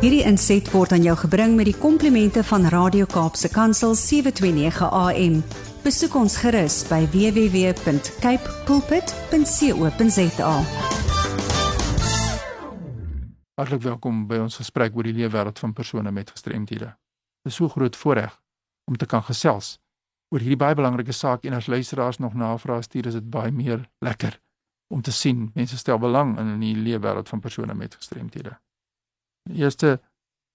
Hierdie inset word aan jou gebring met die komplimente van Radio Kaapse Kansel 729 AM. Besoek ons gerus by www.cape pulpit.co.za. Hartlik welkom by ons gesprek oor die leefwêreld van persone met gestremthede. Dit is so groot voorreg om te kan gesels oor hierdie baie belangrike saak en as luisteraars nog navrae stuur, is dit baie meer lekker om te sien mense stel belang in die leefwêreld van persone met gestremthede. Die eerste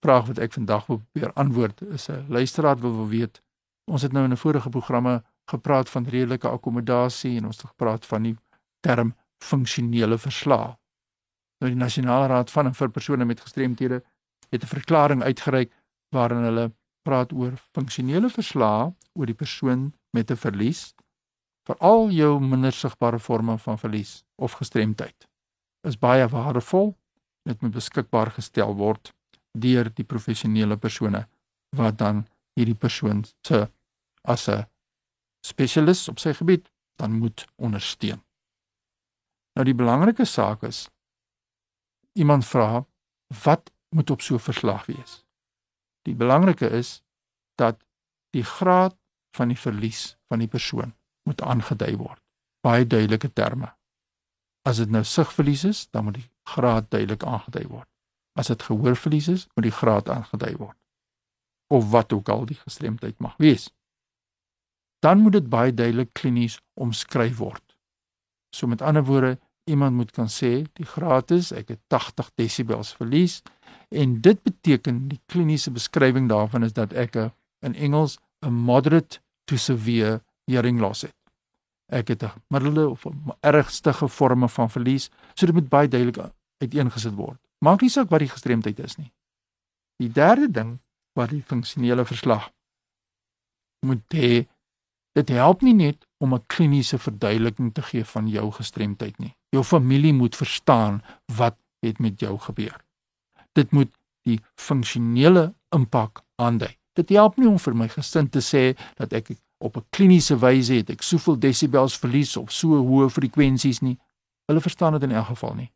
vraag wat ek vandag wil probeer antwoord is 'n luisteraar wil wil weet. Ons het nou in 'n vorige programme gepraat van redelike akkommodasie en ons het gepraat van die term funksionele verslae. Nou die Nasionale Raad van en vir persone met gestremthede het 'n verklaring uitgereik waarin hulle praat oor funksionele verslae oor die persoon met 'n verlies veral jou minder sigbare forme van verlies of gestremdheid is baie waardevol dit moet beskikbaar gestel word deur die professionele persone wat dan hierdie persoon se as 'n spesialis op sy gebied dan moet ondersteun. Nou die belangrike saak is iemand vra wat moet op so 'n verslag wees. Die belangrike is dat die graad van die verlies van die persoon moet aangedui word. Baie duidelike terme. As dit nou sigverlies is, dan moet die graad duidelik aangedui word. As dit gehoorverlies is, moet die graad aangedui word. Of wat ook al die gestremdheid mag wees. Dan moet dit baie duidelik klinies omskryf word. So met ander woorde, iemand moet kan sê die graad is ek het 80 desibels verlies en dit beteken die kliniese beskrywing daarvan is dat ek 'n in Engels 'n moderate to severe hearing loss het. Ek het 'n middelde of 'n ergste vorme van verlies, so dit moet baie duidelik uiteengesit word. Maak nie saak wat die gestremdheid is nie. Die derde ding wat die funksionele verslag moet hê, dit help nie net om 'n kliniese verduideliking te gee van jou gestremdheid nie. Jou familie moet verstaan wat het met jou gebeur. Dit moet die funksionele impak aandui. Dit help nie om vir my gesin te sê dat ek op 'n kliniese wyse het ek soveel desibels verlies of so hoë frekwensies nie. Hulle verstaan dit in elk geval nie.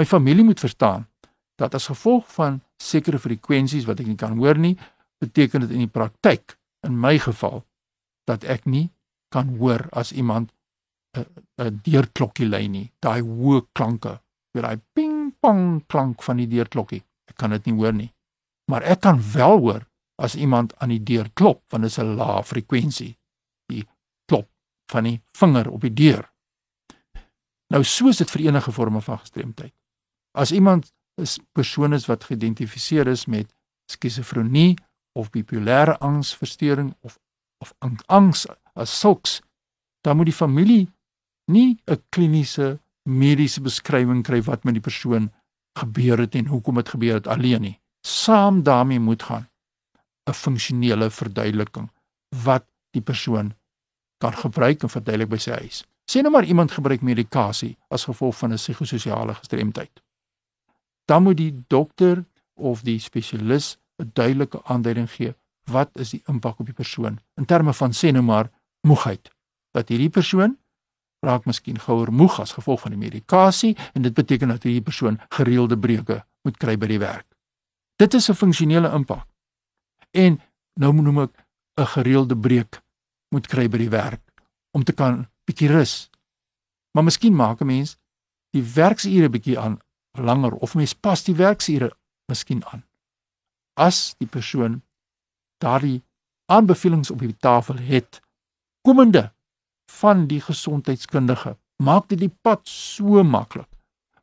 My familie moet verstaan dat as gevolg van sekere frekwensies wat ek nie kan hoor nie, beteken dit in die praktyk in my geval dat ek nie kan hoor as iemand 'n 'n deurklokkie lui nie. Daai hoë klanke, daai ping pong klank van die deurklokkie. Ek kan dit nie hoor nie. Maar ek kan wel hoor as iemand aan die deur klop want dit is 'n lae frekwensie die klop van die vinger op die deur nou soos dit vir enige vorme van gestremdheid as iemand 'n persoon is wat geïdentifiseer is met skizofrenie of bipolêre angsversteuring of of angs as sulks dan moet die familie nie 'n kliniese mediese beskrywing kry wat met die persoon gebeur het en hoekom dit gebeur het alleen nie saam daarmee moet gaan 'n funksionele verduideliking wat die persoon kan gebruik en verduidelik by sy huis. Sien nou maar iemand gebruik medikasie as gevolg van 'n psigososiale gestremdheid. Dan moet die dokter of die spesialis 'n duidelike aanduiding gee wat is die impak op die persoon in terme van sê nou maar moegheid. Dat hierdie persoon raak miskien gouer moeg as gevolg van die medikasie en dit beteken dat hierdie persoon gereelde breuke moet kry by die werk. Dit is 'n funksionele impak en nou noem ek 'n gereelde breek moet kry by die werk om te kan bietjie rus. Maar miskien maak 'n mens die werksure bietjie aan langer of mens pas die werksure miskien aan. As die persoon daardie aanbevelings op die tafel het komende van die gesondheidskundige, maak dit die pad so maklik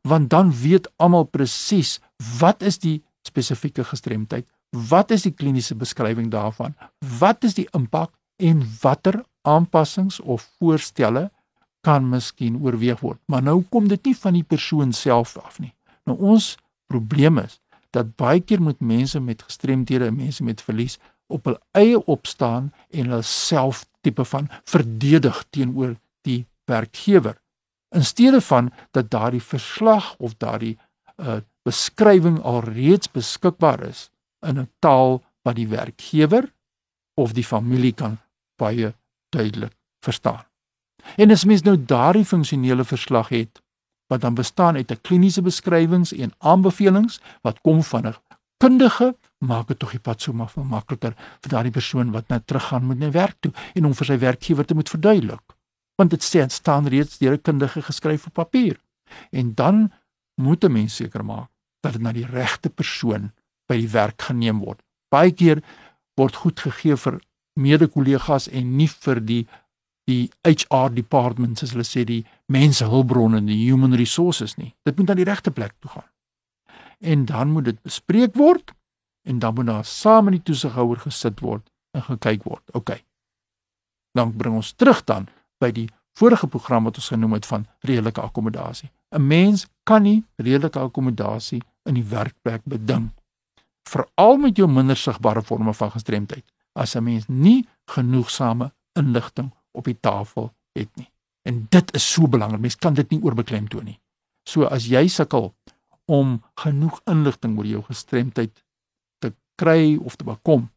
want dan weet almal presies wat is die spesifieke gestremdheid Wat is die kliniese beskrywing daarvan? Wat is die impak en watter aanpassings of voorstelle kan miskien oorweeg word? Maar nou kom dit nie van die persoon self af nie. Nou ons probleem is dat baie keer moet mense met gestremdhede, mense met verlies op hul eie opstaan en hulle self tipe van verdedig teenoor die werkgewer in steede van dat daardie verslag of daardie uh, beskrywing alreeds beskikbaar is in 'n taal wat die werkgewer of die familie kan baie duidelik verstaan. En as mens nou daardie funksionele verslag het wat dan bestaan uit 'n kliniese beskrywings en aanbevelings wat kom van 'n kundige maak dit tog die pad so maar makliker vir daardie persoon wat net teruggaan moet na werk toe en hom vir sy werkgewer te moet verduidelik. Want dit sê staan reeds deur 'n kundige geskryf op papier. En dan moet 'n mens seker maak dat dit na die regte persoon by die werk geneem word. Baie keer word goed gegee vir mede-kollegas en nie vir die die HR departments as hulle sê die mensehulpbronne en die human resources nie. Dit moet na die regte plek toe gaan. En dan moet dit bespreek word en dan moet daar saam met die toesighouer gesit word en gekyk word. OK. Dan bring ons terug dan by die vorige program wat ons genoem het van redelike akkommodasie. 'n Mens kan nie redelike akkommodasie in die werkplek beding veral met jou minder sigbare forme van gestremdheid as 'n mens nie genoegsame inligting op die tafel het nie. En dit is so belangrik. Mens kan dit nie oorbeklem toe nie. So as jy sukkel om genoeg inligting oor jou gestremdheid te kry of te bekom,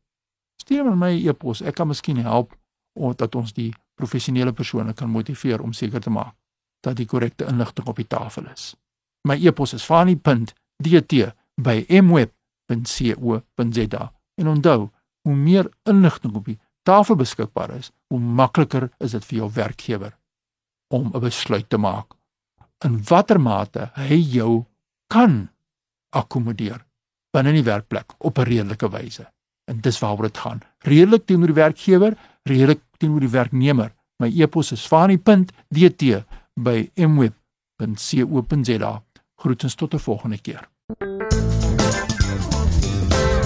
stuur my 'n e-pos. Ek kan miskien help om dat ons die professionele persone kan motiveer om seker te maak dat die korrekte inligting op die tafel is. My e-pos is fani.dt@mweb.co.za. En onthou, hoe meer inligting op die tafel beskikbaar is, hoe makliker is dit vir jou werkgewer om 'n besluit te maak in watter mate hy jou kan akkommodeer binne die werkplek op 'n redelike wyse. En dis waaroor dit gaan. Redelik teenoor die werkgewer, redelik teenoor die werknemer. My e-pos is fani.dt@mweb.co.za. Groetens tot 'n volgende keer.